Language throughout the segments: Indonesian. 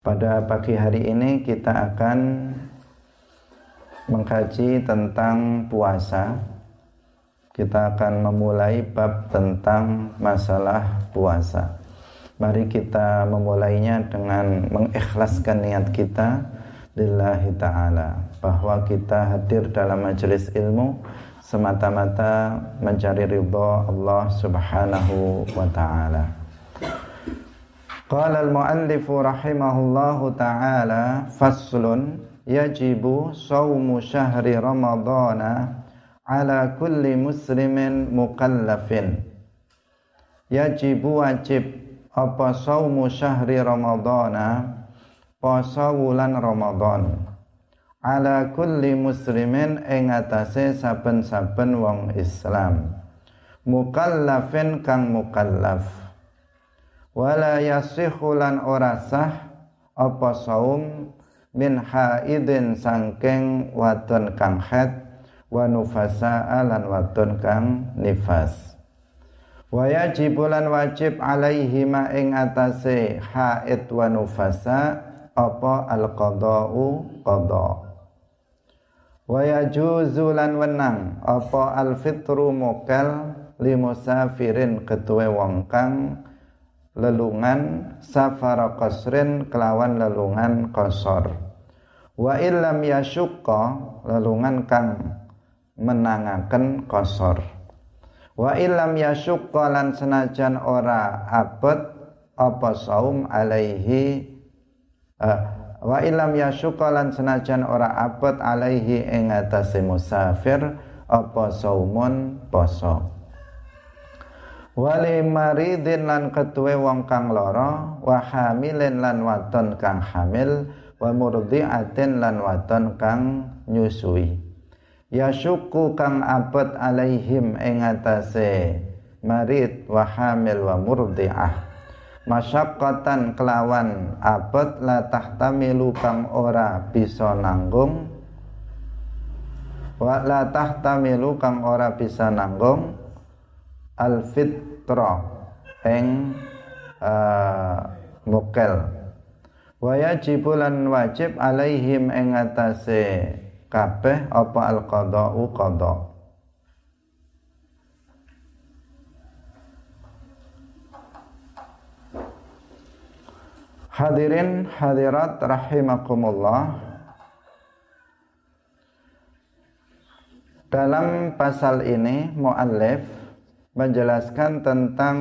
Pada pagi hari ini kita akan mengkaji tentang puasa. Kita akan memulai bab tentang masalah puasa. Mari kita memulainya dengan mengikhlaskan niat kita lillahi ta'ala bahwa kita hadir dalam majelis ilmu semata-mata mencari ridha Allah Subhanahu wa taala. Qala al-muallifu rahimahullahu ta'ala faslun yajibu sawmu syahri ramadana ala kulli muslimin mukallafin. Yajibu wajib apa sawmu syahri ramadana poso wulan Ramadan ala kulli muslimin ing atase saben-saben wong Islam. Mukallafin kang mukallaf wala yasihu lan ora sah apa saum min haidin sangking wadon kang haid wa nufasa lan wadon kang nifas. Wa yajibulan wajib alaihi ma ing atase haid wa nufasa apa al qada'u qada. Wa yajuzu lan wenang apa al fitru mukel limusafirin ketuwe wong kang lelungan safara qasrin kelawan lelungan kosor wa illam yashukka lelungan kang menangaken kosor wa illam yashukka lan senajan ora abet apa saum alaihi uh, wa illam yashukka lan senajan ora abet alaihi ing atase musafir apa saumun poso wali maridin lan ketuwe wong kang lara wa hamilin lan wadon kang hamil wa murdiatin lan wadon kang nyusui. Ya syuku kang abad alaihim ing atase marid wa hamil wa murdiah. Masyaqqatan kelawan abad la tahtamilu kang ora bisa nanggung. Wa la tahtamilu kang ora bisa nanggung. Al fit fitra ing uh, mukel wa yajibulan wajib alaihim ing atase kabeh apa al qada'u qada Hadirin hadirat rahimakumullah. Dalam pasal ini muallif menjelaskan tentang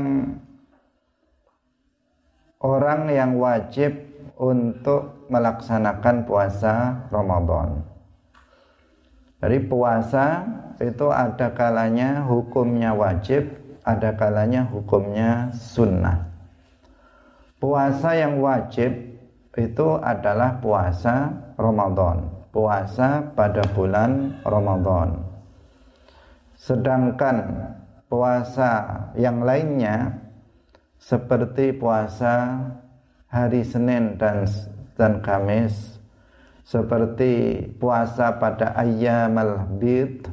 orang yang wajib untuk melaksanakan puasa Ramadan. Dari puasa itu ada kalanya hukumnya wajib, ada kalanya hukumnya sunnah. Puasa yang wajib itu adalah puasa Ramadan, puasa pada bulan Ramadan. Sedangkan puasa yang lainnya seperti puasa hari Senin dan dan Kamis seperti puasa pada ayyamal bid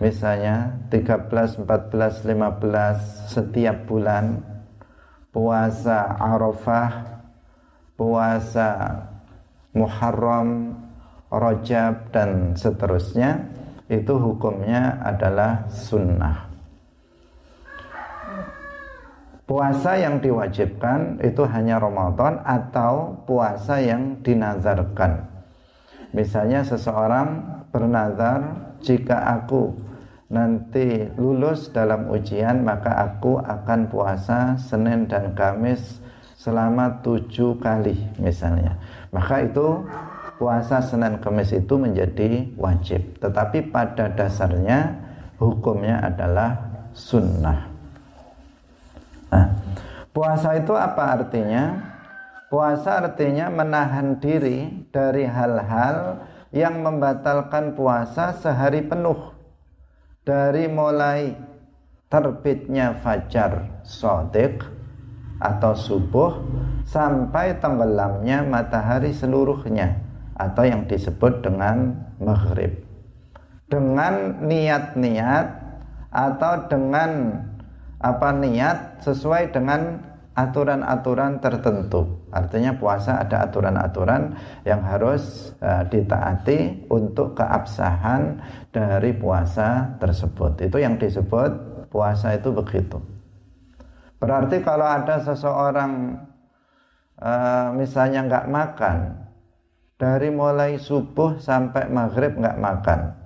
misalnya 13, 14, 15 setiap bulan puasa Arafah puasa Muharram Rajab dan seterusnya itu hukumnya adalah sunnah. Puasa yang diwajibkan itu hanya Ramadan atau puasa yang dinazarkan. Misalnya seseorang bernazar jika aku nanti lulus dalam ujian maka aku akan puasa Senin dan Kamis selama tujuh kali misalnya. Maka itu puasa Senin Kamis itu menjadi wajib. Tetapi pada dasarnya hukumnya adalah sunnah. Nah, puasa itu apa artinya? Puasa artinya menahan diri dari hal-hal yang membatalkan puasa sehari penuh. Dari mulai terbitnya fajar sodik atau subuh sampai tenggelamnya matahari seluruhnya atau yang disebut dengan maghrib dengan niat-niat atau dengan apa niat sesuai dengan aturan-aturan tertentu Artinya puasa ada aturan-aturan yang harus uh, ditaati untuk keabsahan dari puasa tersebut. Itu yang disebut puasa itu begitu. Berarti kalau ada seseorang uh, misalnya nggak makan dari mulai subuh sampai maghrib nggak makan,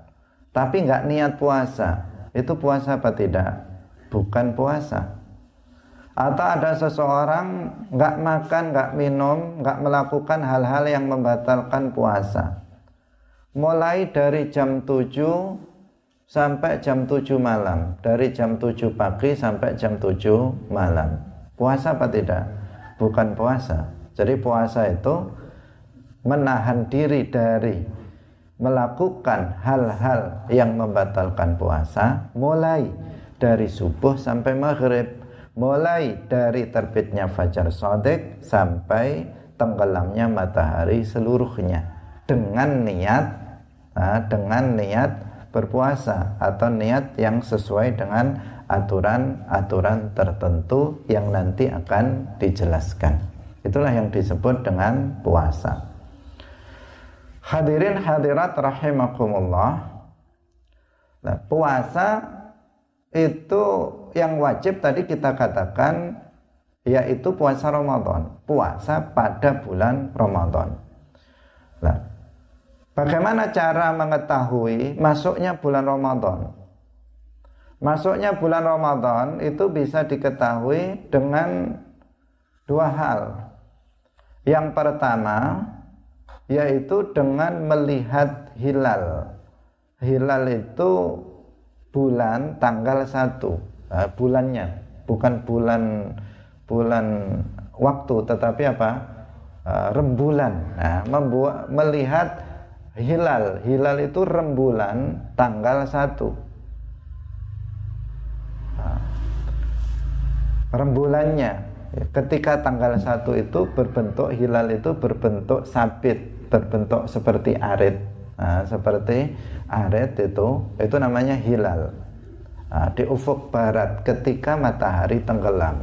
tapi nggak niat puasa, itu puasa apa tidak? Bukan puasa atau ada seseorang nggak makan, nggak minum, nggak melakukan hal-hal yang membatalkan puasa. Mulai dari jam 7 sampai jam 7 malam, dari jam 7 pagi sampai jam 7 malam. Puasa apa tidak? Bukan puasa. Jadi puasa itu menahan diri dari melakukan hal-hal yang membatalkan puasa mulai dari subuh sampai maghrib mulai dari terbitnya fajar sodik sampai tenggelamnya matahari seluruhnya dengan niat nah, dengan niat berpuasa atau niat yang sesuai dengan aturan-aturan tertentu yang nanti akan dijelaskan. Itulah yang disebut dengan puasa. Hadirin hadirat rahimakumullah. Nah, puasa itu yang wajib tadi kita katakan yaitu puasa Ramadan, puasa pada bulan Ramadan. Nah, bagaimana cara mengetahui masuknya bulan Ramadan? Masuknya bulan Ramadan itu bisa diketahui dengan dua hal. Yang pertama yaitu dengan melihat hilal. Hilal itu bulan tanggal 1 uh, bulannya bukan bulan bulan waktu tetapi apa? Rembulan. Nah, membuat melihat hilal. Hilal itu rembulan tanggal 1 nah, rembulannya. Ketika tanggal 1 itu berbentuk hilal itu berbentuk sabit berbentuk seperti arit. Nah, seperti aret itu itu namanya hilal. Nah, di ufuk barat ketika matahari tenggelam.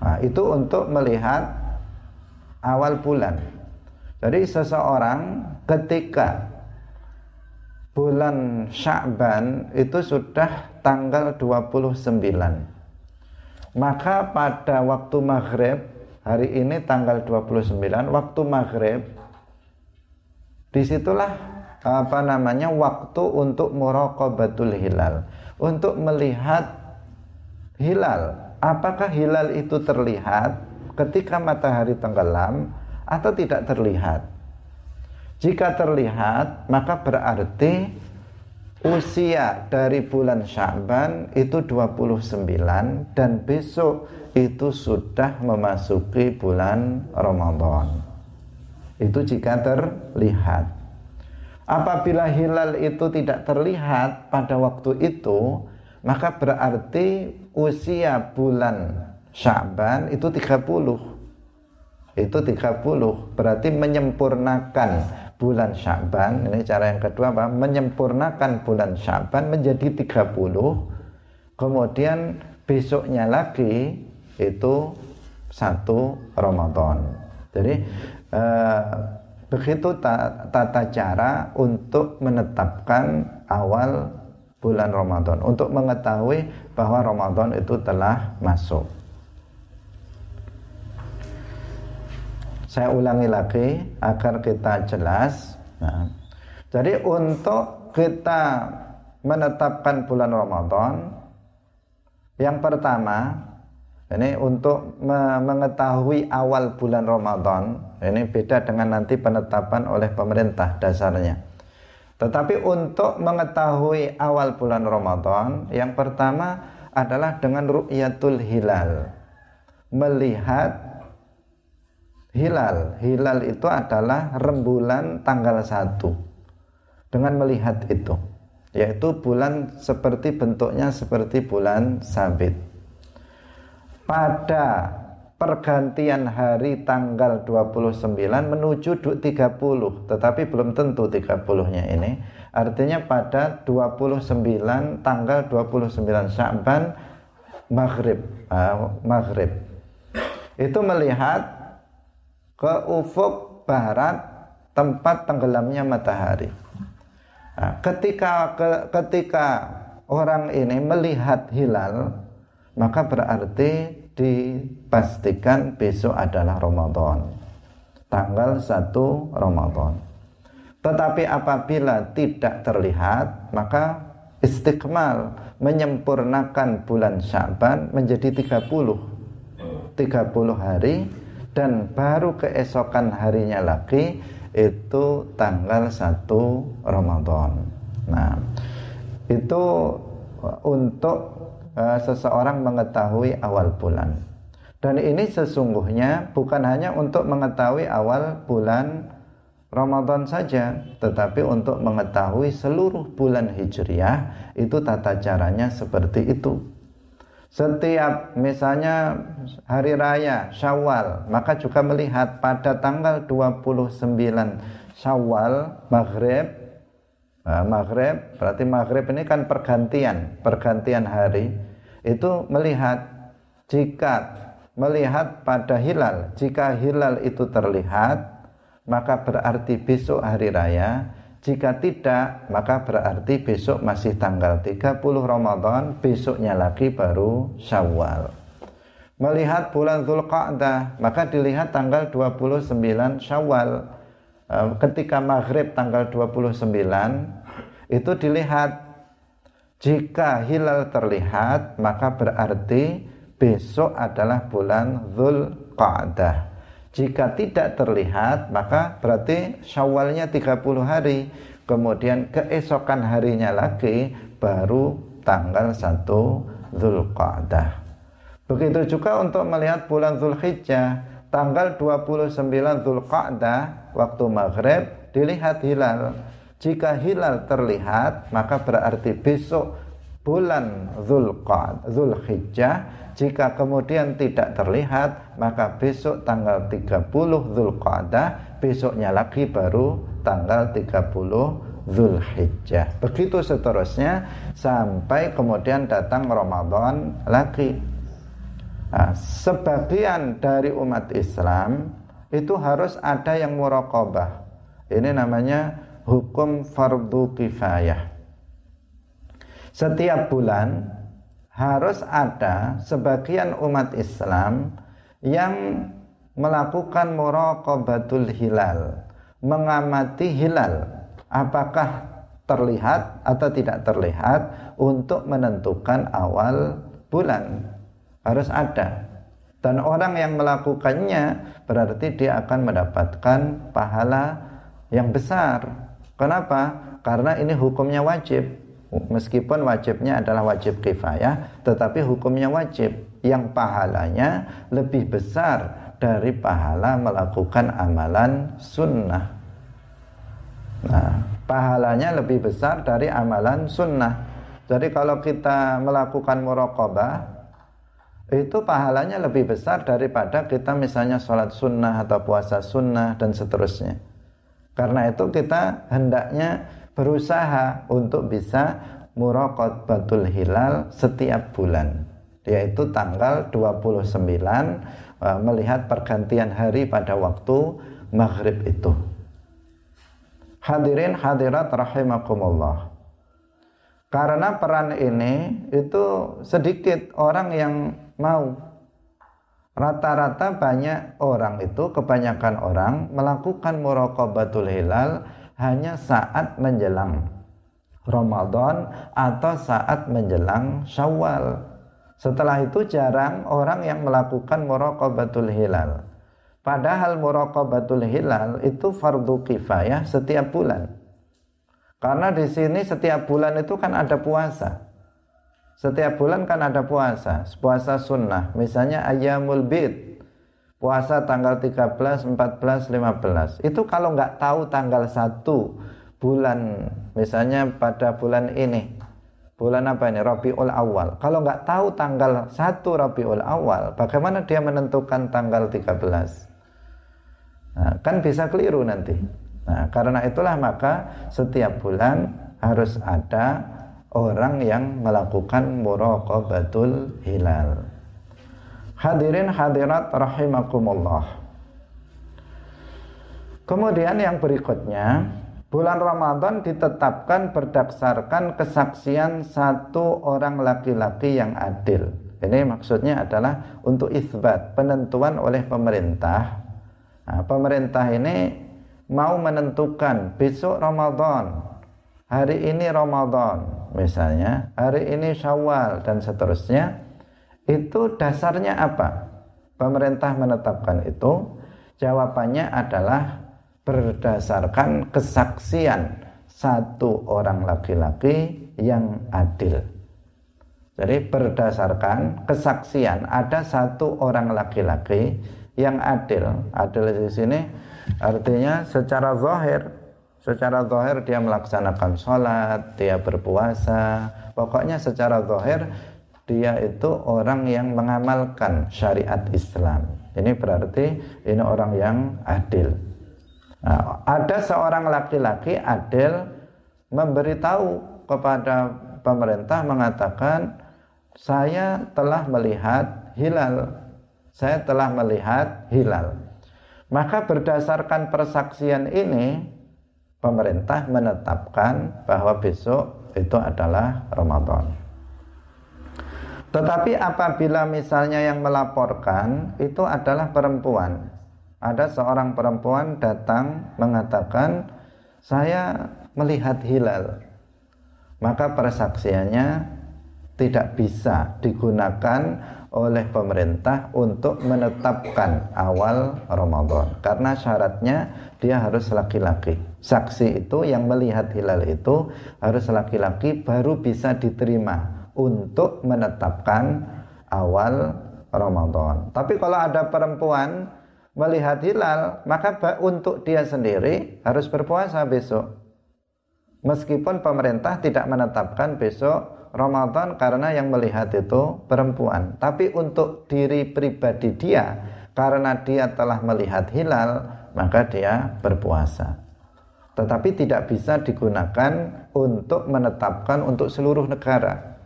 Nah, itu untuk melihat awal bulan. Jadi seseorang ketika bulan Sya'ban itu sudah tanggal 29 maka pada waktu maghrib hari ini tanggal 29 waktu maghrib di situlah apa namanya waktu untuk muraqabatul hilal. Untuk melihat hilal. Apakah hilal itu terlihat ketika matahari tenggelam atau tidak terlihat? Jika terlihat maka berarti usia dari bulan Sya'ban itu 29 dan besok itu sudah memasuki bulan Ramadan itu jika terlihat Apabila hilal itu tidak terlihat pada waktu itu, maka berarti usia bulan Syaban itu 30. Itu 30, berarti menyempurnakan bulan Syaban. Ini cara yang kedua apa? Menyempurnakan bulan Syaban menjadi 30. Kemudian besoknya lagi itu satu Ramadan. Jadi eh, Begitu tata cara untuk menetapkan awal bulan Ramadan untuk mengetahui bahwa Ramadan itu telah masuk. Saya ulangi lagi agar kita jelas. Nah, jadi untuk kita menetapkan bulan Ramadan, yang pertama ini untuk mengetahui awal bulan Ramadan, ini beda dengan nanti penetapan oleh pemerintah dasarnya. Tetapi untuk mengetahui awal bulan Ramadan, yang pertama adalah dengan ru'yatul hilal. Melihat hilal. Hilal itu adalah rembulan tanggal 1. Dengan melihat itu, yaitu bulan seperti bentuknya seperti bulan sabit pada pergantian hari tanggal 29 menuju 30 tetapi belum tentu 30 nya ini. Artinya pada 29 tanggal 29 Sya'ban maghrib. Uh, maghrib. Itu melihat ke ufuk barat tempat tenggelamnya matahari. Nah, ketika ke, ketika orang ini melihat hilal, maka berarti dipastikan besok adalah Ramadan. Tanggal 1 Ramadan. Tetapi apabila tidak terlihat, maka istiqmal menyempurnakan bulan Syaban menjadi 30 30 hari dan baru keesokan harinya lagi itu tanggal 1 Ramadan. Nah, itu untuk uh, seseorang mengetahui awal bulan. Dan ini sesungguhnya bukan hanya untuk mengetahui awal bulan Ramadan saja, tetapi untuk mengetahui seluruh bulan Hijriah itu tata caranya seperti itu. Setiap misalnya hari raya Syawal, maka juga melihat pada tanggal 29 Syawal Maghrib Nah, maghrib berarti maghrib ini kan pergantian, pergantian hari. Itu melihat jika melihat pada hilal, jika hilal itu terlihat, maka berarti besok hari raya. Jika tidak, maka berarti besok masih tanggal 30 Ramadan, besoknya lagi baru Syawal. Melihat bulan Zulqa'dah, maka dilihat tanggal 29 Syawal ketika maghrib tanggal 29 itu dilihat. Jika hilal terlihat maka berarti besok adalah bulan Dhul Qa'dah jika tidak terlihat maka berarti syawalnya 30 hari. Kemudian keesokan harinya lagi baru tanggal 1 Dhul Qa'dah begitu juga untuk melihat bulan Dhul Hijjah tanggal 29 Zulqa'dah waktu maghrib dilihat hilal. Jika hilal terlihat maka berarti besok bulan Zulqa'dah Zulhijjah. Jika kemudian tidak terlihat maka besok tanggal 30 Zulqa'dah, besoknya lagi baru tanggal 30 Zulhijjah. Begitu seterusnya sampai kemudian datang Ramadan lagi. Nah, sebagian dari umat Islam itu harus ada yang muraqabah. Ini namanya hukum fardu kifayah. Setiap bulan harus ada sebagian umat Islam yang melakukan muraqabatul hilal, mengamati hilal apakah terlihat atau tidak terlihat untuk menentukan awal bulan harus ada. Dan orang yang melakukannya berarti dia akan mendapatkan pahala yang besar. Kenapa? Karena ini hukumnya wajib. Meskipun wajibnya adalah wajib kifayah tetapi hukumnya wajib. Yang pahalanya lebih besar dari pahala melakukan amalan sunnah. Nah pahalanya lebih besar dari amalan sunnah. Jadi kalau kita melakukan muraqabah itu pahalanya lebih besar daripada kita misalnya sholat sunnah atau puasa sunnah dan seterusnya. Karena itu kita hendaknya berusaha untuk bisa muraqat batul hilal setiap bulan yaitu tanggal 29 uh, melihat pergantian hari pada waktu maghrib itu. Hadirin hadirat rahimakumullah. Karena peran ini itu sedikit orang yang mau. Rata-rata banyak orang itu, kebanyakan orang melakukan muraqabatul hilal hanya saat menjelang Ramadan atau saat menjelang Syawal. Setelah itu jarang orang yang melakukan muraqabatul hilal. Padahal muraqabatul hilal itu fardu kifayah setiap bulan. Karena di sini setiap bulan itu kan ada puasa. Setiap bulan kan ada puasa, puasa sunnah. Misalnya ayamul bid, puasa tanggal 13, 14, 15. Itu kalau nggak tahu tanggal 1 bulan, misalnya pada bulan ini, bulan apa ini? Rabiul Awal. Kalau nggak tahu tanggal 1 Rabiul Awal, bagaimana dia menentukan tanggal 13? Nah, kan bisa keliru nanti. Nah, karena itulah maka setiap bulan harus ada orang yang melakukan muraqabatul hilal. Hadirin hadirat rahimakumullah. Kemudian yang berikutnya, bulan Ramadan ditetapkan berdasarkan kesaksian satu orang laki-laki yang adil. Ini maksudnya adalah untuk isbat, penentuan oleh pemerintah. Nah, pemerintah ini mau menentukan besok Ramadan, hari ini Ramadan, misalnya, hari ini Syawal dan seterusnya. Itu dasarnya apa? Pemerintah menetapkan itu. Jawabannya adalah berdasarkan kesaksian satu orang laki-laki yang adil. Jadi berdasarkan kesaksian ada satu orang laki-laki yang adil. Adil di sini artinya secara zahir, secara zahir dia melaksanakan sholat, dia berpuasa. Pokoknya secara zahir dia itu orang yang mengamalkan syariat Islam. Ini berarti ini orang yang adil. Nah, ada seorang laki-laki adil memberitahu kepada pemerintah mengatakan saya telah melihat hilal. Saya telah melihat hilal. Maka berdasarkan persaksian ini pemerintah menetapkan bahwa besok itu adalah Ramadan. Tetapi apabila misalnya yang melaporkan itu adalah perempuan, ada seorang perempuan datang mengatakan saya melihat hilal. Maka persaksiannya tidak bisa digunakan oleh pemerintah untuk menetapkan awal Ramadan. Karena syaratnya dia harus laki-laki saksi itu yang melihat hilal itu harus laki-laki baru bisa diterima untuk menetapkan awal Ramadan tapi kalau ada perempuan melihat hilal, maka untuk dia sendiri harus berpuasa besok. Meskipun pemerintah tidak menetapkan besok Ramadan karena yang melihat itu perempuan, tapi untuk diri pribadi dia karena dia telah melihat hilal, maka dia berpuasa. Tetapi tidak bisa digunakan untuk menetapkan untuk seluruh negara.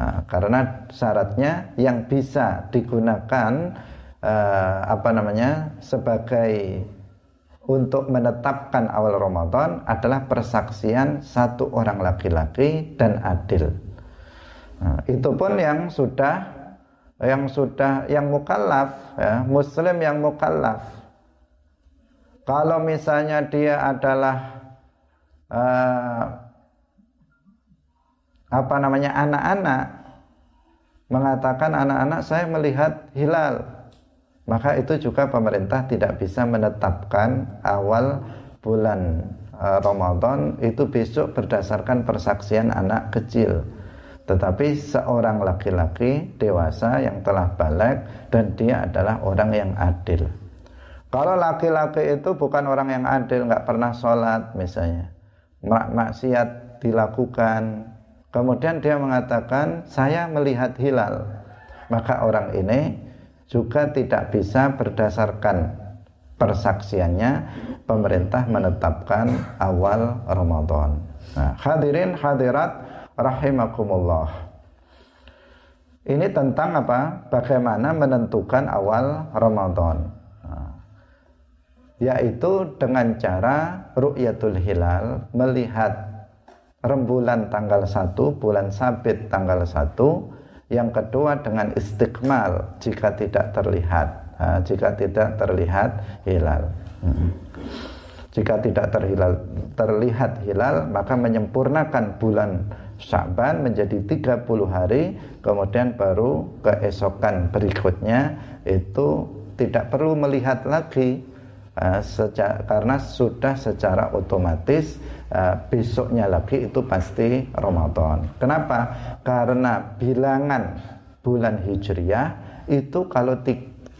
Nah, karena syaratnya yang bisa digunakan uh, apa namanya sebagai untuk menetapkan awal Ramadan adalah persaksian satu orang laki-laki dan adil. Nah, itu pun yang sudah yang sudah yang mukallaf ya, muslim yang mukallaf. Kalau misalnya dia adalah uh, apa namanya anak-anak mengatakan anak-anak saya melihat hilal. Maka itu juga pemerintah tidak bisa menetapkan awal bulan uh, Ramadan itu besok berdasarkan persaksian anak kecil. Tetapi seorang laki-laki dewasa yang telah balik dan dia adalah orang yang adil kalau laki-laki itu bukan orang yang adil nggak pernah sholat misalnya mak maksiat dilakukan kemudian dia mengatakan saya melihat hilal maka orang ini juga tidak bisa berdasarkan persaksiannya pemerintah menetapkan awal Ramadan. Nah, hadirin hadirat rahimakumullah. Ini tentang apa? Bagaimana menentukan awal Ramadan. Yaitu dengan cara ru'yatul hilal melihat rembulan tanggal 1, bulan sabit tanggal 1 yang kedua dengan istiqmal jika tidak terlihat, nah, jika tidak terlihat hilal. Hmm. Jika tidak terhilal, terlihat hilal, maka menyempurnakan bulan Syaban menjadi 30 hari, kemudian baru keesokan berikutnya itu tidak perlu melihat lagi uh, karena sudah secara otomatis uh, besoknya lagi itu pasti Ramadan. Kenapa? Karena bilangan bulan Hijriah itu kalau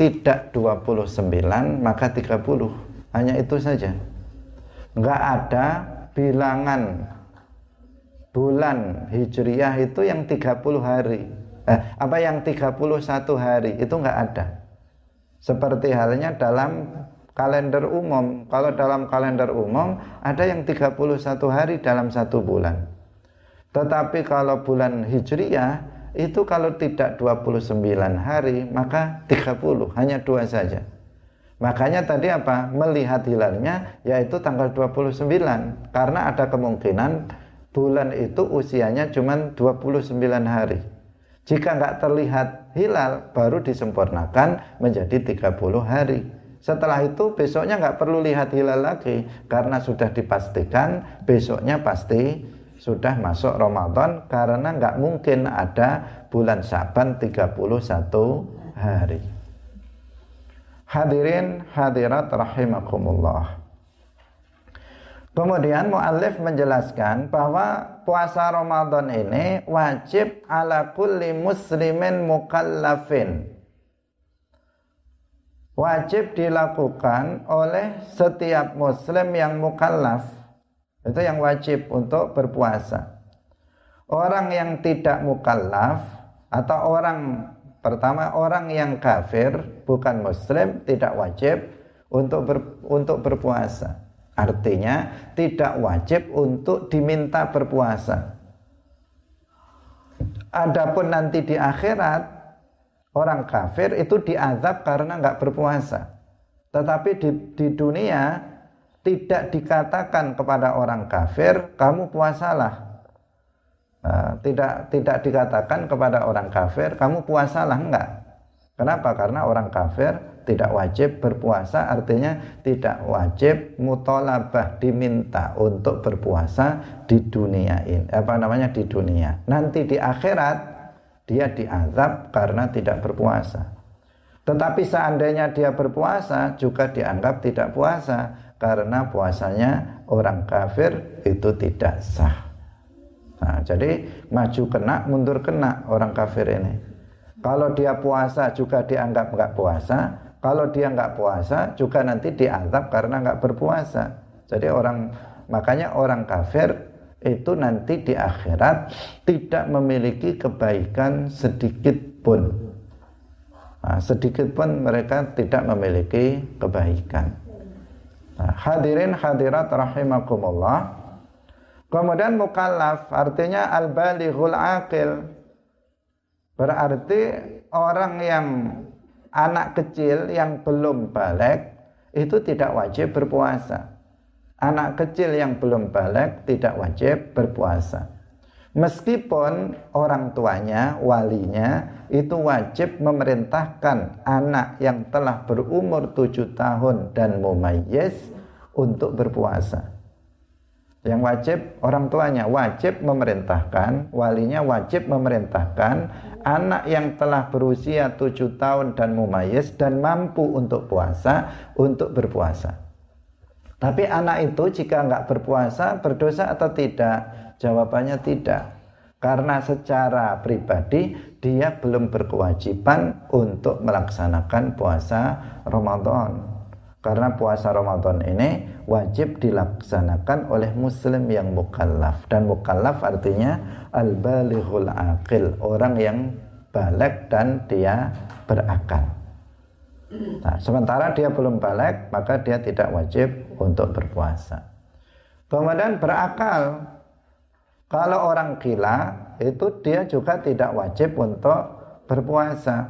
tidak 29 maka 30. Hanya itu saja. Enggak ada bilangan bulan Hijriah itu yang 30 hari. Eh, apa yang 31 hari itu enggak ada. Seperti halnya dalam kalender umum. Kalau dalam kalender umum ada yang 31 hari dalam satu bulan. Tetapi kalau bulan Hijriyah itu kalau tidak 29 hari maka 30 hanya dua saja. Makanya tadi apa? Melihat hilalnya yaitu tanggal 29 karena ada kemungkinan bulan itu usianya cuma 29 hari. Jika nggak terlihat hilal baru disempurnakan menjadi 30 hari. Setelah itu besoknya nggak perlu lihat hilal lagi karena sudah dipastikan besoknya pasti sudah masuk Ramadan karena nggak mungkin ada bulan Syaban 31 hari. Hadirin hadirat rahimakumullah. Kemudian muallif menjelaskan bahwa puasa Ramadan ini wajib ala kulli muslimin mukallafin. Wajib dilakukan oleh setiap muslim yang mukallaf. Itu yang wajib untuk berpuasa. Orang yang tidak mukallaf atau orang Pertama orang yang kafir bukan muslim tidak wajib untuk ber, untuk berpuasa. Artinya tidak wajib untuk diminta berpuasa. Adapun nanti di akhirat orang kafir itu diazab karena nggak berpuasa. Tetapi di, di dunia tidak dikatakan kepada orang kafir kamu puasalah Uh, tidak tidak dikatakan kepada orang kafir kamu puasalah enggak. Kenapa? Karena orang kafir tidak wajib berpuasa artinya tidak wajib mutolabah diminta untuk berpuasa di dunia ini apa namanya di dunia nanti di akhirat dia diazab karena tidak berpuasa tetapi seandainya dia berpuasa juga dianggap tidak puasa karena puasanya orang kafir itu tidak sah Nah, jadi maju kena, mundur kena orang kafir ini. Kalau dia puasa juga dianggap nggak puasa. Kalau dia nggak puasa juga nanti dianggap karena nggak berpuasa. Jadi orang makanya orang kafir itu nanti di akhirat tidak memiliki kebaikan sedikit pun. Nah, sedikit pun mereka tidak memiliki kebaikan. Nah, hadirin hadirat rahimakumullah. Kemudian mukallaf artinya al-balighul aqil. Berarti orang yang anak kecil yang belum balik itu tidak wajib berpuasa. Anak kecil yang belum balik tidak wajib berpuasa. Meskipun orang tuanya, walinya itu wajib memerintahkan anak yang telah berumur tujuh tahun dan mumayyiz untuk berpuasa. Yang wajib orang tuanya wajib memerintahkan, walinya wajib memerintahkan anak yang telah berusia tujuh tahun dan mumayyiz dan mampu untuk puasa untuk berpuasa. Tapi anak itu jika nggak berpuasa berdosa atau tidak? Jawabannya tidak. Karena secara pribadi dia belum berkewajiban untuk melaksanakan puasa Ramadan. Karena puasa Ramadan ini wajib dilaksanakan oleh muslim yang mukallaf dan mukallaf artinya al-balighul aqil, orang yang balik dan dia berakal. Nah, sementara dia belum balik, maka dia tidak wajib untuk berpuasa. Kemudian berakal. Kalau orang gila itu dia juga tidak wajib untuk berpuasa.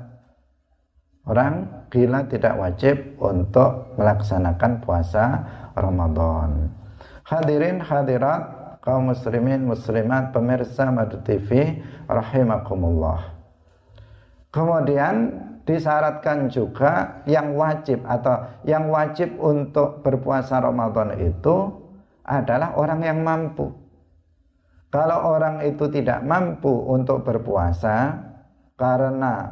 Orang gila tidak wajib untuk melaksanakan puasa Ramadan. Hadirin hadirat kaum muslimin muslimat pemirsa Madu TV rahimakumullah. Kemudian disyaratkan juga yang wajib atau yang wajib untuk berpuasa Ramadan itu adalah orang yang mampu. Kalau orang itu tidak mampu untuk berpuasa karena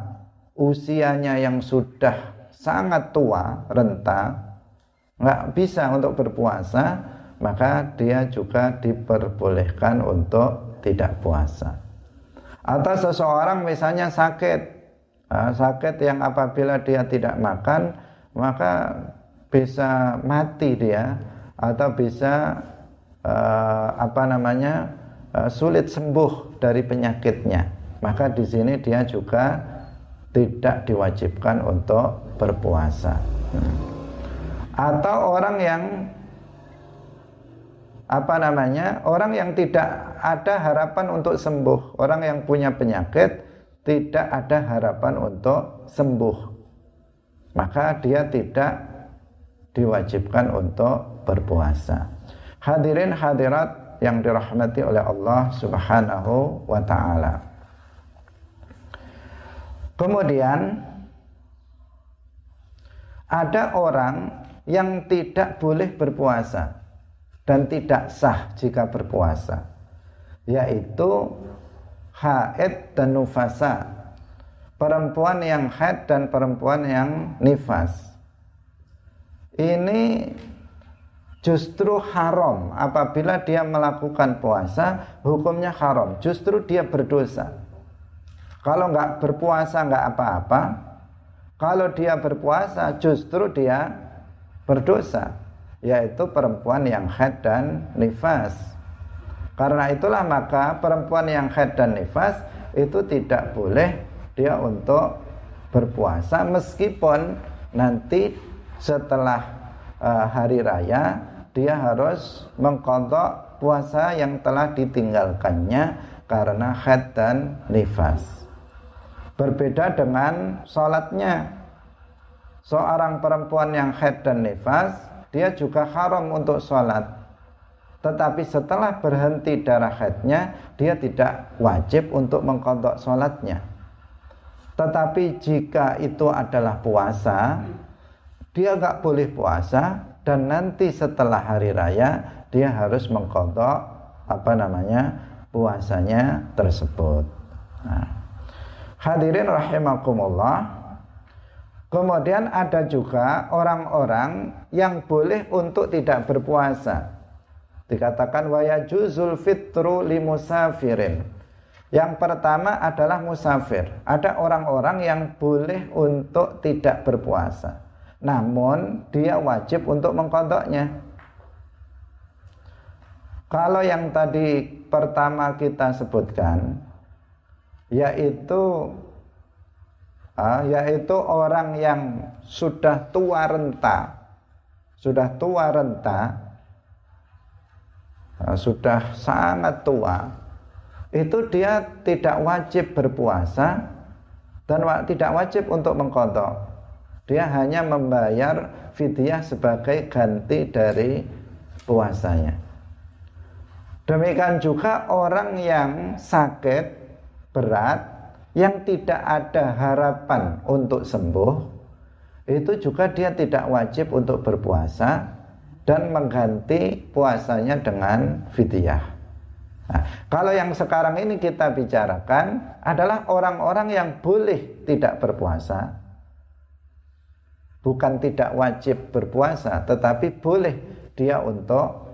usianya yang sudah sangat tua, renta, nggak bisa untuk berpuasa, maka dia juga diperbolehkan untuk tidak puasa. Atau seseorang misalnya sakit, nah, sakit yang apabila dia tidak makan, maka bisa mati dia atau bisa uh, apa namanya uh, sulit sembuh dari penyakitnya. Maka di sini dia juga tidak diwajibkan untuk berpuasa. Atau orang yang apa namanya? Orang yang tidak ada harapan untuk sembuh, orang yang punya penyakit tidak ada harapan untuk sembuh. Maka dia tidak diwajibkan untuk berpuasa. Hadirin hadirat yang dirahmati oleh Allah Subhanahu wa taala. Kemudian ada orang yang tidak boleh berpuasa dan tidak sah jika berpuasa yaitu haid dan nufasa. Perempuan yang haid dan perempuan yang nifas. Ini justru haram. Apabila dia melakukan puasa hukumnya haram. Justru dia berdosa. Kalau nggak berpuasa nggak apa-apa. Kalau dia berpuasa justru dia berdosa yaitu perempuan yang haid dan nifas karena itulah maka perempuan yang haid dan nifas itu tidak boleh dia untuk berpuasa meskipun nanti setelah uh, hari raya dia harus mengkodok puasa yang telah ditinggalkannya karena haid dan nifas. Berbeda dengan sholatnya. Seorang perempuan yang haid dan nifas, dia juga haram untuk sholat. Tetapi setelah berhenti darah haidnya, dia tidak wajib untuk mengkodok sholatnya. Tetapi jika itu adalah puasa, dia nggak boleh puasa dan nanti setelah hari raya dia harus mengkodok apa namanya puasanya tersebut. Nah, hadirin rahimakumullah. Kemudian ada juga orang-orang yang boleh untuk tidak berpuasa. Dikatakan waya juzul fitru limusafirin yang pertama adalah musafir. Ada orang-orang yang boleh untuk tidak berpuasa. Namun dia wajib untuk mengkodoknya. Kalau yang tadi pertama kita sebutkan yaitu ah, yaitu orang yang sudah tua renta, sudah tua renta, sudah sangat tua, itu dia tidak wajib berpuasa dan tidak wajib untuk mengkodok. Dia hanya membayar fidyah sebagai ganti dari puasanya. Demikian juga orang yang sakit berat yang tidak ada harapan untuk sembuh itu juga dia tidak wajib untuk berpuasa dan mengganti puasanya dengan fidyah. Nah, kalau yang sekarang ini kita bicarakan adalah orang-orang yang boleh tidak berpuasa. Bukan tidak wajib berpuasa, tetapi boleh dia untuk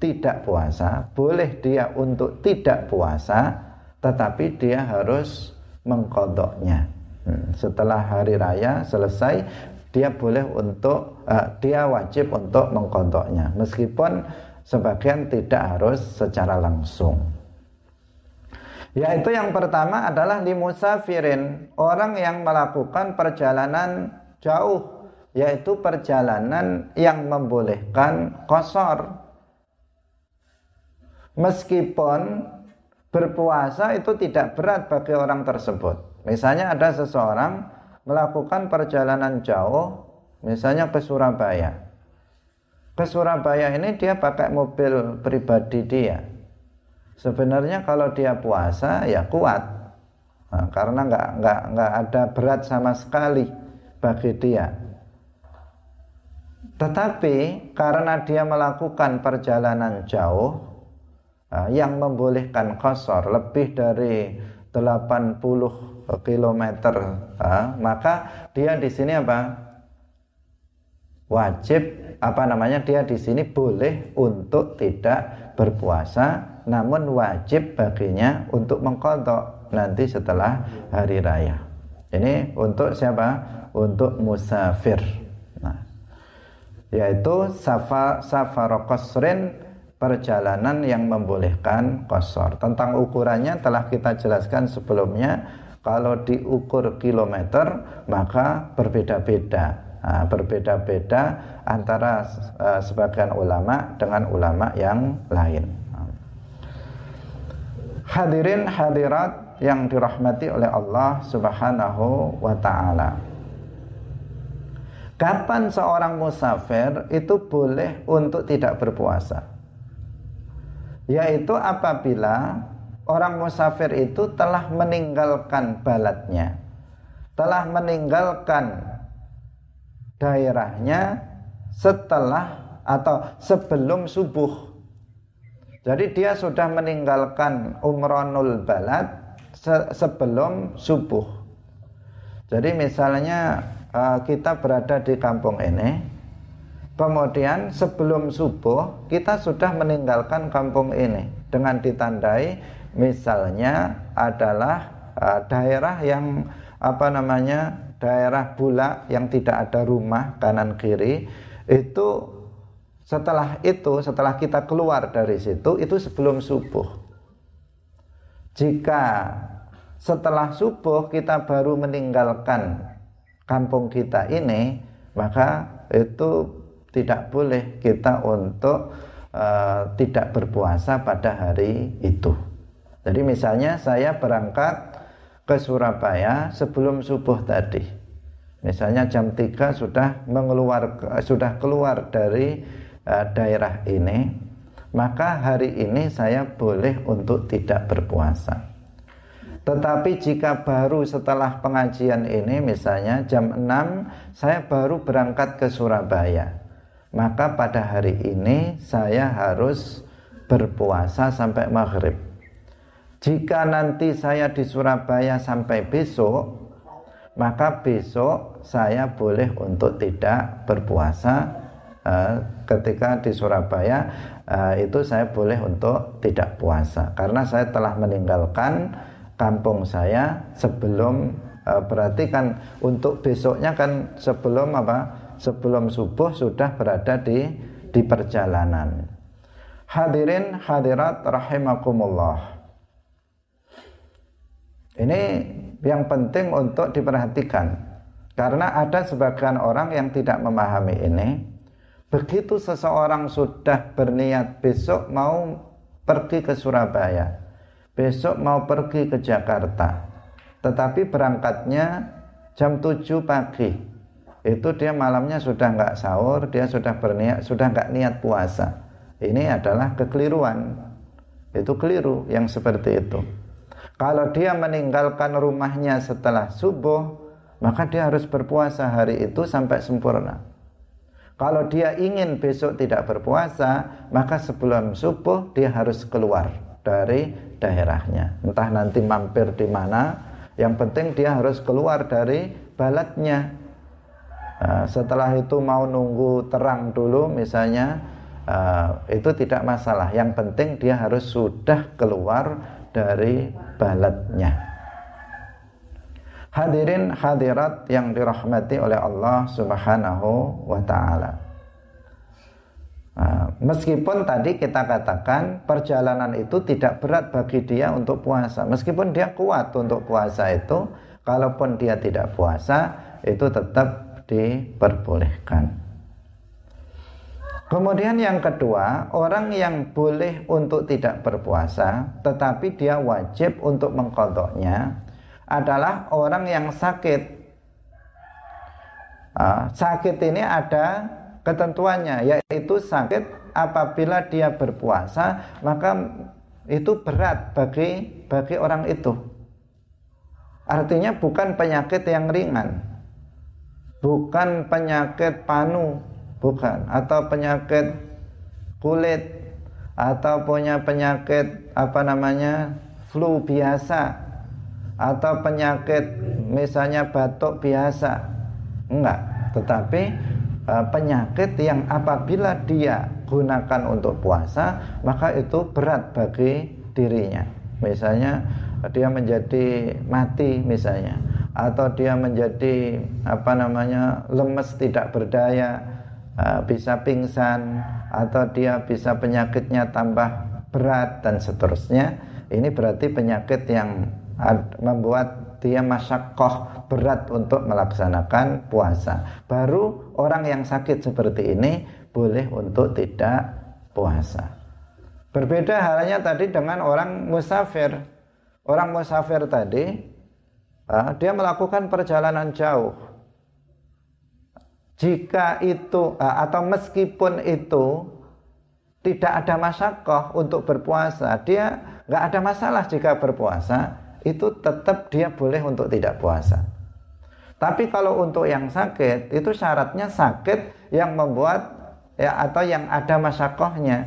tidak puasa, boleh dia untuk tidak puasa, tetapi dia harus mengkodoknya. Hmm, setelah hari raya selesai, dia boleh untuk, uh, dia wajib untuk mengkodoknya. Meskipun sebagian tidak harus secara langsung. Yaitu yang pertama adalah limusafirin, orang yang melakukan perjalanan jauh, yaitu perjalanan yang membolehkan kosor. Meskipun berpuasa itu tidak berat bagi orang tersebut. Misalnya ada seseorang melakukan perjalanan jauh, misalnya ke Surabaya ke Surabaya ini dia pakai mobil pribadi dia. Sebenarnya kalau dia puasa ya kuat, nah, karena nggak nggak nggak ada berat sama sekali bagi dia. Tetapi karena dia melakukan perjalanan jauh nah, yang membolehkan kosor lebih dari 80 km, nah, maka dia di sini apa? Wajib apa namanya? Dia di sini boleh untuk tidak berpuasa namun wajib baginya untuk mengkodok nanti setelah hari raya. Ini untuk siapa? Untuk musafir. Nah, yaitu safar safar kosrin perjalanan yang membolehkan kosor. Tentang ukurannya telah kita jelaskan sebelumnya kalau diukur kilometer maka berbeda-beda Nah, berbeda-beda antara uh, sebagian ulama dengan ulama yang lain. Hadirin hadirat yang dirahmati oleh Allah Subhanahu wa taala. Kapan seorang musafir itu boleh untuk tidak berpuasa? Yaitu apabila orang musafir itu telah meninggalkan balatnya, telah meninggalkan daerahnya setelah atau sebelum subuh. Jadi dia sudah meninggalkan umronul balad se sebelum subuh. Jadi misalnya uh, kita berada di kampung ini kemudian sebelum subuh kita sudah meninggalkan kampung ini dengan ditandai misalnya adalah uh, daerah yang apa namanya daerah bulak yang tidak ada rumah kanan kiri itu setelah itu setelah kita keluar dari situ itu sebelum subuh jika setelah subuh kita baru meninggalkan kampung kita ini maka itu tidak boleh kita untuk uh, tidak berpuasa pada hari itu. Jadi misalnya saya berangkat ke Surabaya sebelum subuh tadi. Misalnya jam 3 sudah mengeluar sudah keluar dari uh, daerah ini, maka hari ini saya boleh untuk tidak berpuasa. Tetapi jika baru setelah pengajian ini misalnya jam 6 saya baru berangkat ke Surabaya. Maka pada hari ini saya harus berpuasa sampai maghrib. Jika nanti saya di Surabaya sampai besok, maka besok saya boleh untuk tidak berpuasa uh, ketika di Surabaya uh, itu saya boleh untuk tidak puasa. Karena saya telah meninggalkan kampung saya sebelum uh, berarti kan untuk besoknya kan sebelum apa? Sebelum subuh sudah berada di di perjalanan. Hadirin hadirat rahimakumullah ini yang penting untuk diperhatikan. Karena ada sebagian orang yang tidak memahami ini. Begitu seseorang sudah berniat besok mau pergi ke Surabaya besok mau pergi ke Jakarta tetapi berangkatnya jam 7 pagi itu dia malamnya sudah nggak sahur dia sudah berniat sudah nggak niat puasa. Ini adalah kekeliruan. Itu keliru yang seperti itu kalau dia meninggalkan rumahnya setelah subuh maka dia harus berpuasa hari itu sampai sempurna kalau dia ingin besok tidak berpuasa maka sebelum subuh dia harus keluar dari daerahnya. Entah nanti mampir di mana, yang penting dia harus keluar dari balatnya. Nah, setelah itu mau nunggu terang dulu misalnya, uh, itu tidak masalah. Yang penting dia harus sudah keluar dari balatnya. Hadirin hadirat yang dirahmati oleh Allah Subhanahu wa taala. Nah, meskipun tadi kita katakan perjalanan itu tidak berat bagi dia untuk puasa, meskipun dia kuat untuk puasa itu, kalaupun dia tidak puasa itu tetap diperbolehkan. Kemudian yang kedua, orang yang boleh untuk tidak berpuasa, tetapi dia wajib untuk mengkodoknya adalah orang yang sakit. Uh, sakit ini ada ketentuannya yaitu sakit apabila dia berpuasa maka itu berat bagi bagi orang itu artinya bukan penyakit yang ringan bukan penyakit panu bukan. Atau penyakit kulit. Atau punya penyakit apa namanya flu biasa. Atau penyakit misalnya batuk biasa. Enggak. Tetapi Eh, penyakit yang apabila dia gunakan untuk puasa maka itu berat bagi dirinya. Misalnya dia menjadi mati misalnya. Atau dia menjadi apa namanya lemes tidak berdaya eh, bisa pingsan atau dia bisa penyakitnya tambah berat dan seterusnya ini berarti penyakit yang membuat dia masyakoh berat untuk melaksanakan puasa. Baru orang yang sakit seperti ini boleh untuk tidak puasa. Berbeda halnya tadi dengan orang musafir. Orang musafir tadi dia melakukan perjalanan jauh. Jika itu eh, atau meskipun itu tidak ada masakoh untuk berpuasa, dia nggak ada masalah jika berpuasa, itu tetap dia boleh untuk tidak puasa. Tapi kalau untuk yang sakit, itu syaratnya sakit yang membuat ya atau yang ada masakohnya,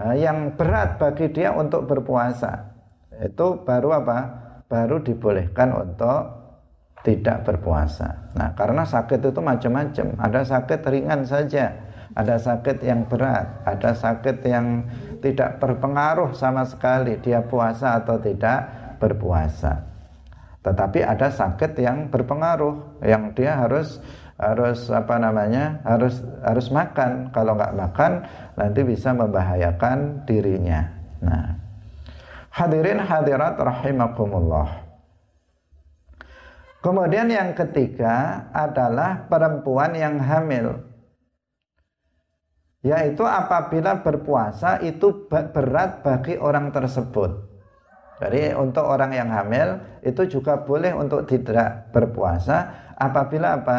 eh, yang berat bagi dia untuk berpuasa. Itu baru apa? Baru dibolehkan untuk tidak berpuasa. Nah, karena sakit itu macam-macam. Ada sakit ringan saja, ada sakit yang berat, ada sakit yang tidak berpengaruh sama sekali dia puasa atau tidak berpuasa. Tetapi ada sakit yang berpengaruh, yang dia harus harus apa namanya harus harus makan. Kalau nggak makan nanti bisa membahayakan dirinya. Nah, hadirin hadirat rahimakumullah. Kemudian yang ketiga adalah perempuan yang hamil. Yaitu apabila berpuasa itu berat bagi orang tersebut. Jadi untuk orang yang hamil itu juga boleh untuk tidak berpuasa apabila apa?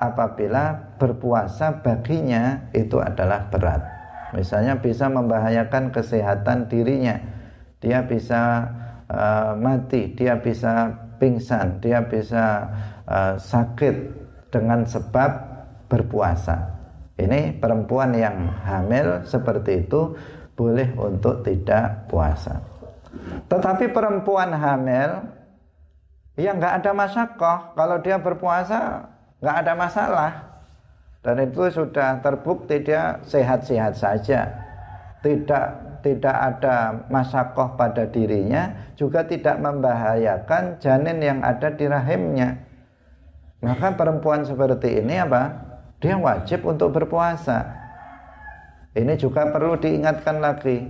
Apabila berpuasa baginya itu adalah berat. Misalnya bisa membahayakan kesehatan dirinya. Dia bisa uh, mati, dia bisa pingsan, dia bisa uh, sakit dengan sebab berpuasa. Ini perempuan yang hamil seperti itu boleh untuk tidak puasa. Tetapi perempuan hamil yang nggak ada masakoh kalau dia berpuasa nggak ada masalah dan itu sudah terbukti dia sehat-sehat saja tidak tidak ada masakoh pada dirinya juga tidak membahayakan janin yang ada di rahimnya. Maka perempuan seperti ini apa? Dia wajib untuk berpuasa. Ini juga perlu diingatkan lagi.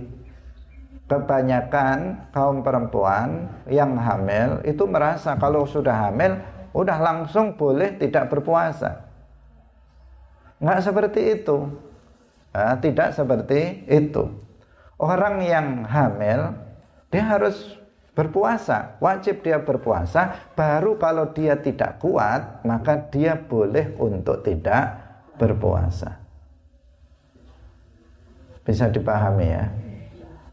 Kebanyakan kaum perempuan yang hamil itu merasa kalau sudah hamil udah langsung boleh tidak berpuasa. Nggak seperti itu. Nah, tidak seperti itu orang yang hamil dia harus berpuasa, wajib dia berpuasa, baru kalau dia tidak kuat, maka dia boleh untuk tidak berpuasa. Bisa dipahami ya?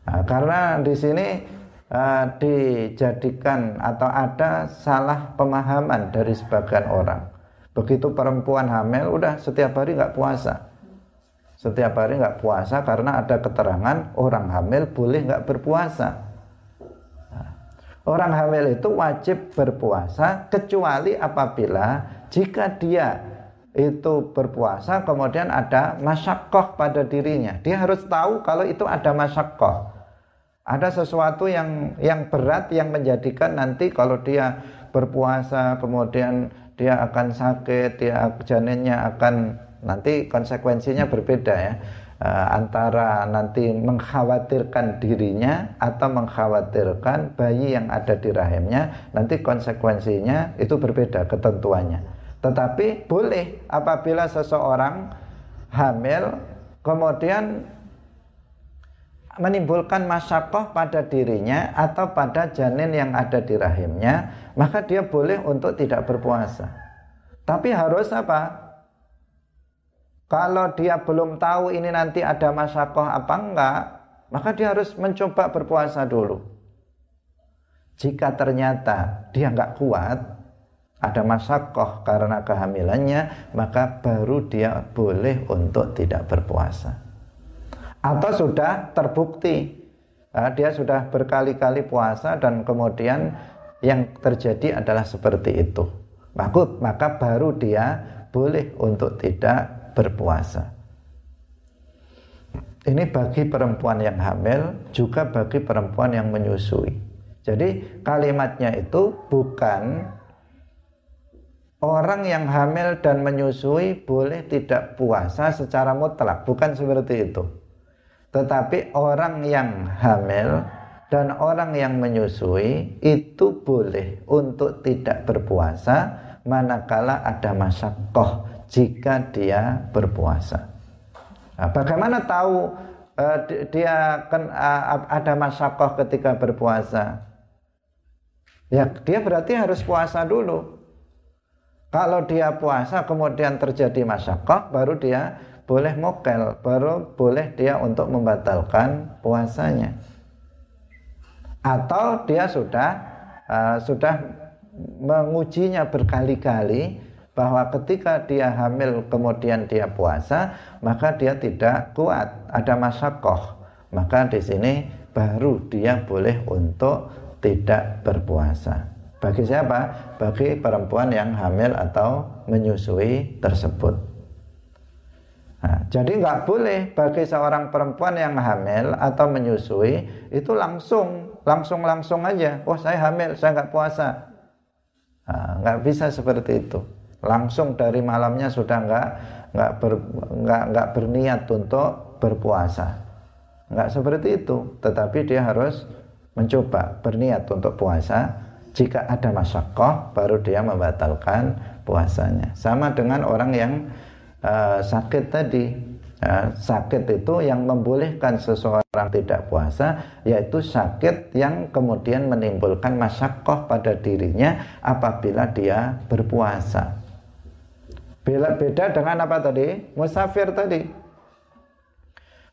Nah, karena di sini uh, dijadikan atau ada salah pemahaman dari sebagian orang. Begitu perempuan hamil, udah setiap hari nggak puasa setiap hari nggak puasa karena ada keterangan orang hamil boleh nggak berpuasa. Nah, orang hamil itu wajib berpuasa kecuali apabila jika dia itu berpuasa kemudian ada masyakoh pada dirinya. Dia harus tahu kalau itu ada masyakoh. Ada sesuatu yang yang berat yang menjadikan nanti kalau dia berpuasa kemudian dia akan sakit, dia janinnya akan nanti konsekuensinya berbeda ya. Uh, antara nanti mengkhawatirkan dirinya atau mengkhawatirkan bayi yang ada di rahimnya nanti konsekuensinya itu berbeda ketentuannya. Tetapi boleh apabila seseorang hamil kemudian menimbulkan masyakoh pada dirinya atau pada janin yang ada di rahimnya maka dia boleh untuk tidak berpuasa. Tapi harus apa kalau dia belum tahu ini nanti ada masakoh apa enggak, maka dia harus mencoba berpuasa dulu. Jika ternyata dia enggak kuat, ada masakoh karena kehamilannya, maka baru dia boleh untuk tidak berpuasa. Atau sudah terbukti, dia sudah berkali-kali puasa dan kemudian yang terjadi adalah seperti itu. Maka baru dia boleh untuk tidak berpuasa. Ini bagi perempuan yang hamil, juga bagi perempuan yang menyusui. Jadi kalimatnya itu bukan orang yang hamil dan menyusui boleh tidak puasa secara mutlak, bukan seperti itu. Tetapi orang yang hamil dan orang yang menyusui itu boleh untuk tidak berpuasa manakala ada masakoh jika dia berpuasa. Nah, bagaimana tahu uh, dia kan uh, ada masakoh ketika berpuasa? Ya, dia berarti harus puasa dulu. Kalau dia puasa kemudian terjadi masyakoh, baru dia boleh mokel, baru boleh dia untuk membatalkan puasanya. Atau dia sudah uh, sudah mengujinya berkali-kali bahwa ketika dia hamil kemudian dia puasa, maka dia tidak kuat, ada masyakoh. Maka di sini baru dia boleh untuk tidak berpuasa. Bagi siapa? Bagi perempuan yang hamil atau menyusui tersebut. Nah, jadi nggak boleh bagi seorang perempuan yang hamil atau menyusui itu langsung langsung langsung aja. Oh saya hamil, saya nggak puasa. Nah, nggak bisa seperti itu. Langsung dari malamnya sudah nggak nggak ber, nggak nggak berniat untuk berpuasa. Nggak seperti itu. Tetapi dia harus mencoba berniat untuk puasa. Jika ada masyakoh, baru dia membatalkan puasanya. Sama dengan orang yang uh, sakit tadi uh, sakit itu yang membolehkan seseorang tidak puasa yaitu sakit yang kemudian menimbulkan masyakoh pada dirinya apabila dia berpuasa Beda, dengan apa tadi? Musafir tadi.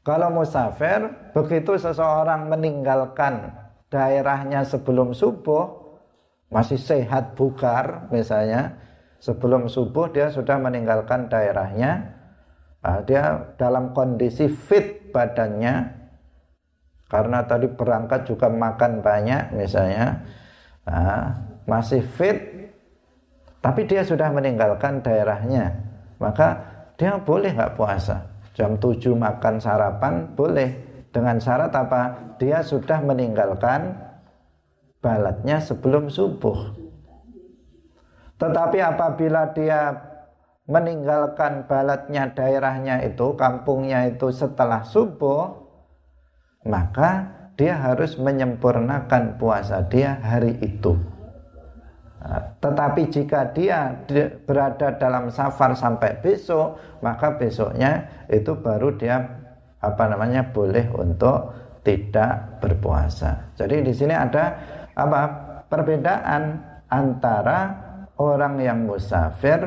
Kalau musafir, begitu seseorang meninggalkan daerahnya sebelum subuh, masih sehat bugar misalnya, sebelum subuh dia sudah meninggalkan daerahnya nah, dia dalam kondisi fit badannya karena tadi berangkat juga makan banyak misalnya nah, masih fit tapi dia sudah meninggalkan daerahnya. Maka dia boleh nggak puasa? Jam 7 makan sarapan boleh. Dengan syarat apa? Dia sudah meninggalkan balatnya sebelum subuh. Tetapi apabila dia meninggalkan balatnya daerahnya itu, kampungnya itu setelah subuh, maka dia harus menyempurnakan puasa dia hari itu. Nah, tetapi jika dia berada dalam safar sampai besok, maka besoknya itu baru dia apa namanya boleh untuk tidak berpuasa. Jadi di sini ada apa perbedaan antara orang yang musafir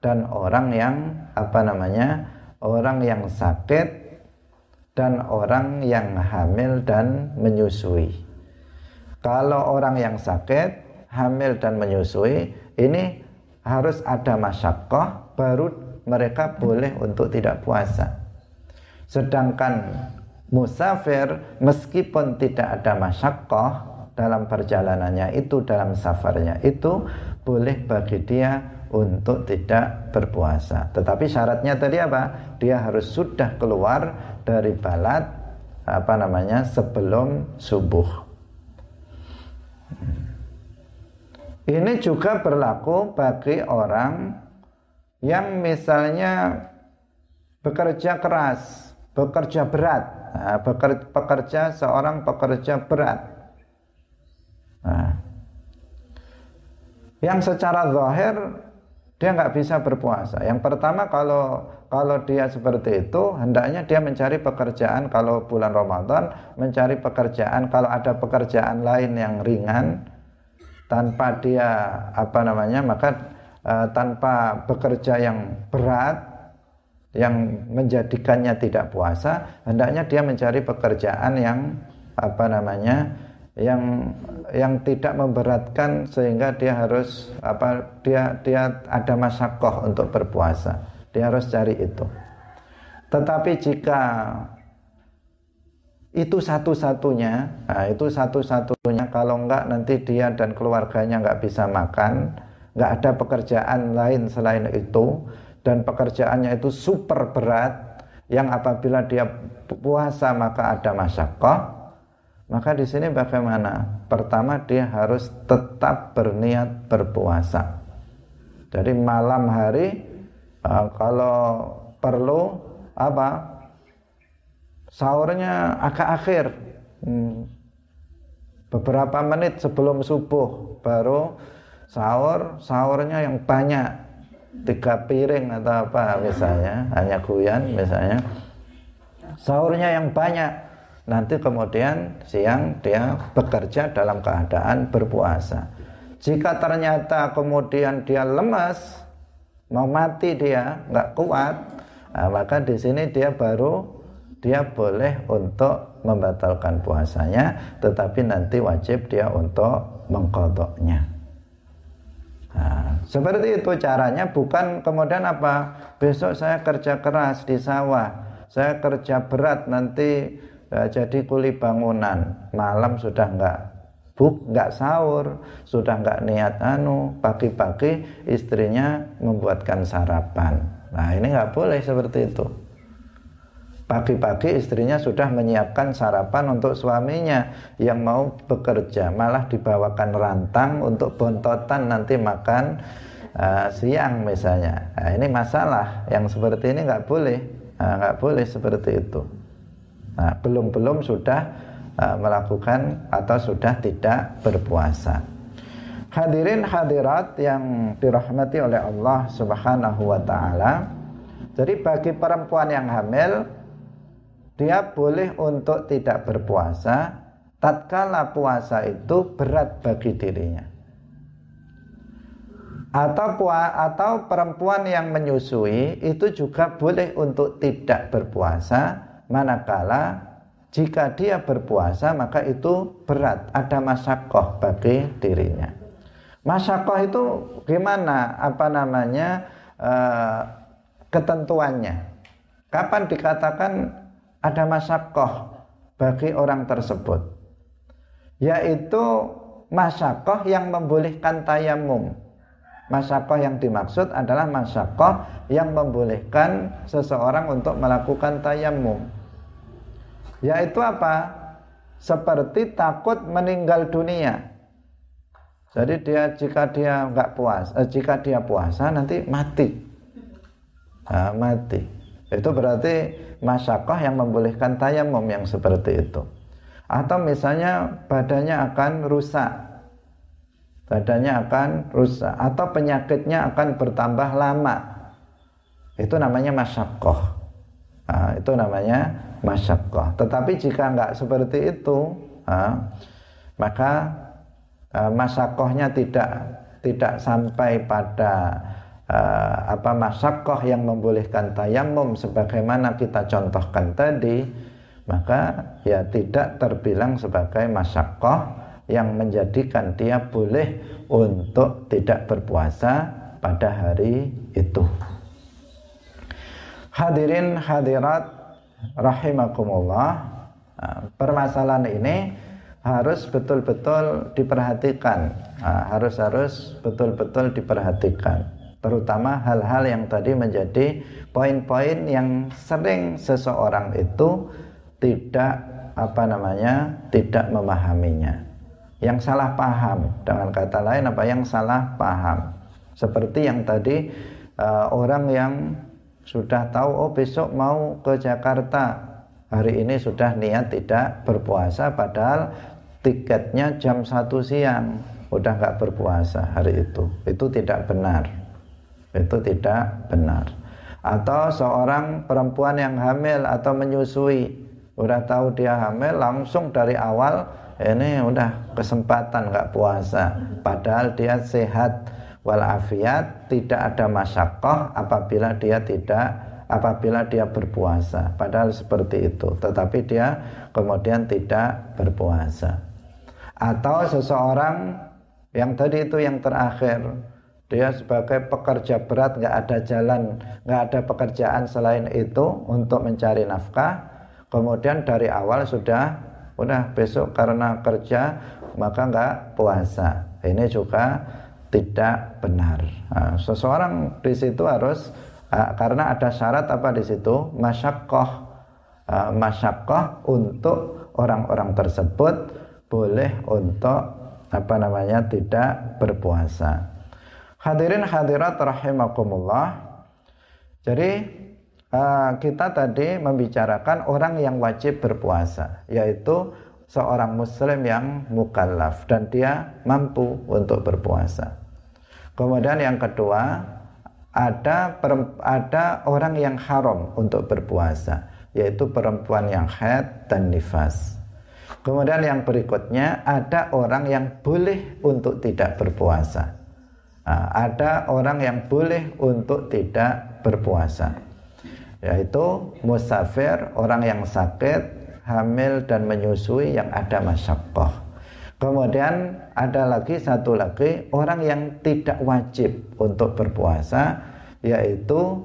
dan orang yang apa namanya orang yang sakit dan orang yang hamil dan menyusui. Kalau orang yang sakit, hamil dan menyusui ini harus ada masyakoh baru mereka boleh untuk tidak puasa. Sedangkan musafir meskipun tidak ada masyakoh dalam perjalanannya itu dalam safarnya itu boleh bagi dia untuk tidak berpuasa. Tetapi syaratnya tadi apa? Dia harus sudah keluar dari balat apa namanya sebelum subuh. Ini juga berlaku bagi orang yang misalnya bekerja keras, bekerja berat, nah, bekerja, seorang pekerja berat. Nah, yang secara zahir dia nggak bisa berpuasa. Yang pertama kalau kalau dia seperti itu hendaknya dia mencari pekerjaan kalau bulan Ramadan mencari pekerjaan kalau ada pekerjaan lain yang ringan tanpa dia apa namanya maka uh, tanpa bekerja yang berat yang menjadikannya tidak puasa hendaknya dia mencari pekerjaan yang apa namanya yang yang tidak memberatkan sehingga dia harus apa dia dia ada masakoh untuk berpuasa. Dia harus cari itu. Tetapi jika itu satu-satunya nah itu satu-satunya kalau enggak nanti dia dan keluarganya enggak bisa makan enggak ada pekerjaan lain selain itu dan pekerjaannya itu super berat yang apabila dia puasa maka ada masakoh maka di sini bagaimana? Pertama dia harus tetap berniat berpuasa. Jadi malam hari uh, kalau perlu apa? Sahurnya agak akhir. Hmm, beberapa menit sebelum subuh baru sahur, sahurnya yang banyak. Tiga piring atau apa misalnya, hanya guyan misalnya. Sahurnya yang banyak nanti kemudian siang dia bekerja dalam keadaan berpuasa. Jika ternyata kemudian dia lemas mau mati dia nggak kuat nah, maka di sini dia baru dia boleh untuk membatalkan puasanya tetapi nanti wajib dia untuk mengkodoknya. Nah, seperti itu caranya bukan kemudian apa besok saya kerja keras di sawah saya kerja berat nanti ya, jadi kuli bangunan malam sudah nggak buk nggak sahur sudah nggak niat anu pagi-pagi istrinya membuatkan sarapan. Nah ini nggak boleh seperti itu pagi-pagi istrinya sudah menyiapkan sarapan untuk suaminya yang mau bekerja. Malah dibawakan rantang untuk bontotan nanti makan uh, siang misalnya. Nah, ini masalah. Yang seperti ini nggak boleh. Nah, nggak boleh seperti itu. Nah, belum belum sudah Uh, melakukan atau sudah tidak berpuasa. Hadirin hadirat yang dirahmati oleh Allah Subhanahu wa taala. Jadi bagi perempuan yang hamil dia boleh untuk tidak berpuasa tatkala puasa itu berat bagi dirinya. Atau atau perempuan yang menyusui itu juga boleh untuk tidak berpuasa manakala jika dia berpuasa maka itu berat, ada masakoh bagi dirinya. Masakoh itu gimana? Apa namanya uh, ketentuannya? Kapan dikatakan ada masakoh bagi orang tersebut? Yaitu masakoh yang membolehkan tayamum. Masakoh yang dimaksud adalah masakoh yang membolehkan seseorang untuk melakukan tayamum yaitu apa? Seperti takut meninggal dunia. Jadi dia jika dia nggak puas, eh, jika dia puasa nanti mati, nah, mati. Itu berarti masyakoh yang membolehkan tayamum yang seperti itu. Atau misalnya badannya akan rusak, badannya akan rusak, atau penyakitnya akan bertambah lama. Itu namanya masyakoh. Nah, itu namanya masyakkah. Tetapi jika enggak seperti itu, ha, maka uh, masyakohnya tidak tidak sampai pada uh, apa masyakoh yang membolehkan tayamum sebagaimana kita contohkan tadi, maka ya tidak terbilang sebagai masyakoh yang menjadikan dia boleh untuk tidak berpuasa pada hari itu. Hadirin hadirat rahimakumullah. Nah, permasalahan ini harus betul-betul diperhatikan. Nah, harus harus betul-betul diperhatikan terutama hal-hal yang tadi menjadi poin-poin yang sering seseorang itu tidak apa namanya tidak memahaminya. Yang salah paham dengan kata lain apa? Yang salah paham. Seperti yang tadi uh, orang yang sudah tahu oh besok mau ke Jakarta. Hari ini sudah niat tidak berpuasa padahal tiketnya jam satu siang. Udah nggak berpuasa hari itu. Itu tidak benar itu tidak benar. Atau seorang perempuan yang hamil atau menyusui udah tahu dia hamil langsung dari awal ini udah kesempatan nggak puasa. Padahal dia sehat walafiat tidak ada masyakoh apabila dia tidak apabila dia berpuasa. Padahal seperti itu tetapi dia kemudian tidak berpuasa. Atau seseorang yang tadi itu yang terakhir dia sebagai pekerja berat nggak ada jalan nggak ada pekerjaan selain itu untuk mencari nafkah kemudian dari awal sudah udah besok karena kerja maka nggak puasa ini juga tidak benar. Nah, seseorang di situ harus uh, karena ada syarat apa di situ masyakoh uh, masyakoh untuk orang-orang tersebut boleh untuk apa namanya tidak berpuasa. Hadirin hadirat rahimakumullah. Jadi uh, kita tadi membicarakan orang yang wajib berpuasa, yaitu seorang muslim yang mukallaf dan dia mampu untuk berpuasa. Kemudian yang kedua, ada ada orang yang haram untuk berpuasa, yaitu perempuan yang haid dan nifas. Kemudian yang berikutnya ada orang yang boleh untuk tidak berpuasa. Ada orang yang boleh untuk tidak berpuasa, yaitu musafir, orang yang sakit, hamil dan menyusui yang ada masyakoh. Kemudian ada lagi satu lagi orang yang tidak wajib untuk berpuasa, yaitu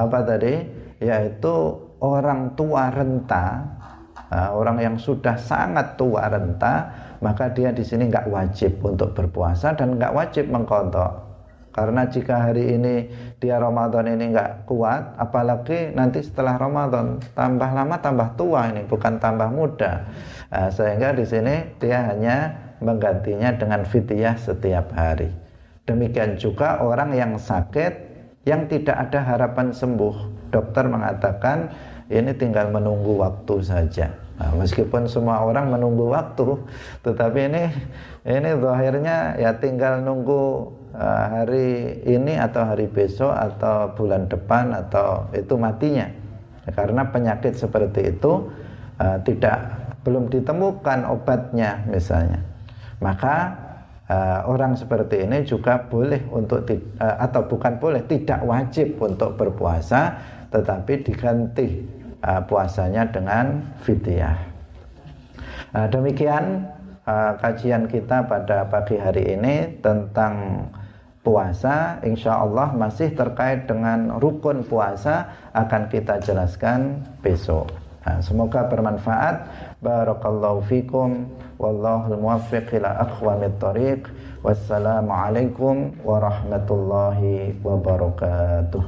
apa tadi? Yaitu orang tua renta, nah, orang yang sudah sangat tua renta, maka dia di sini nggak wajib untuk berpuasa dan nggak wajib mengkontok. Karena jika hari ini dia Ramadan ini nggak kuat, apalagi nanti setelah Ramadan tambah lama tambah tua ini, bukan tambah muda. Nah, sehingga di sini dia hanya menggantinya dengan fidyah setiap hari. Demikian juga orang yang sakit yang tidak ada harapan sembuh. Dokter mengatakan ini tinggal menunggu waktu saja. Nah, meskipun semua orang menunggu waktu, tetapi ini ini zahirnya ya tinggal nunggu uh, hari ini atau hari besok atau bulan depan atau itu matinya. Ya, karena penyakit seperti itu uh, tidak belum ditemukan obatnya misalnya. Maka uh, orang seperti ini juga boleh untuk uh, atau bukan boleh tidak wajib untuk berpuasa tetapi diganti uh, puasanya dengan fidyah. Uh, demikian uh, kajian kita pada pagi hari ini tentang puasa insya Allah masih terkait dengan rukun puasa akan kita jelaskan besok. Nah, semoga bermanfaat. Barakallahu fikum wallahu muwaffiq ila aqwamit thoriq. Wassalamualaikum warahmatullahi wabarakatuh.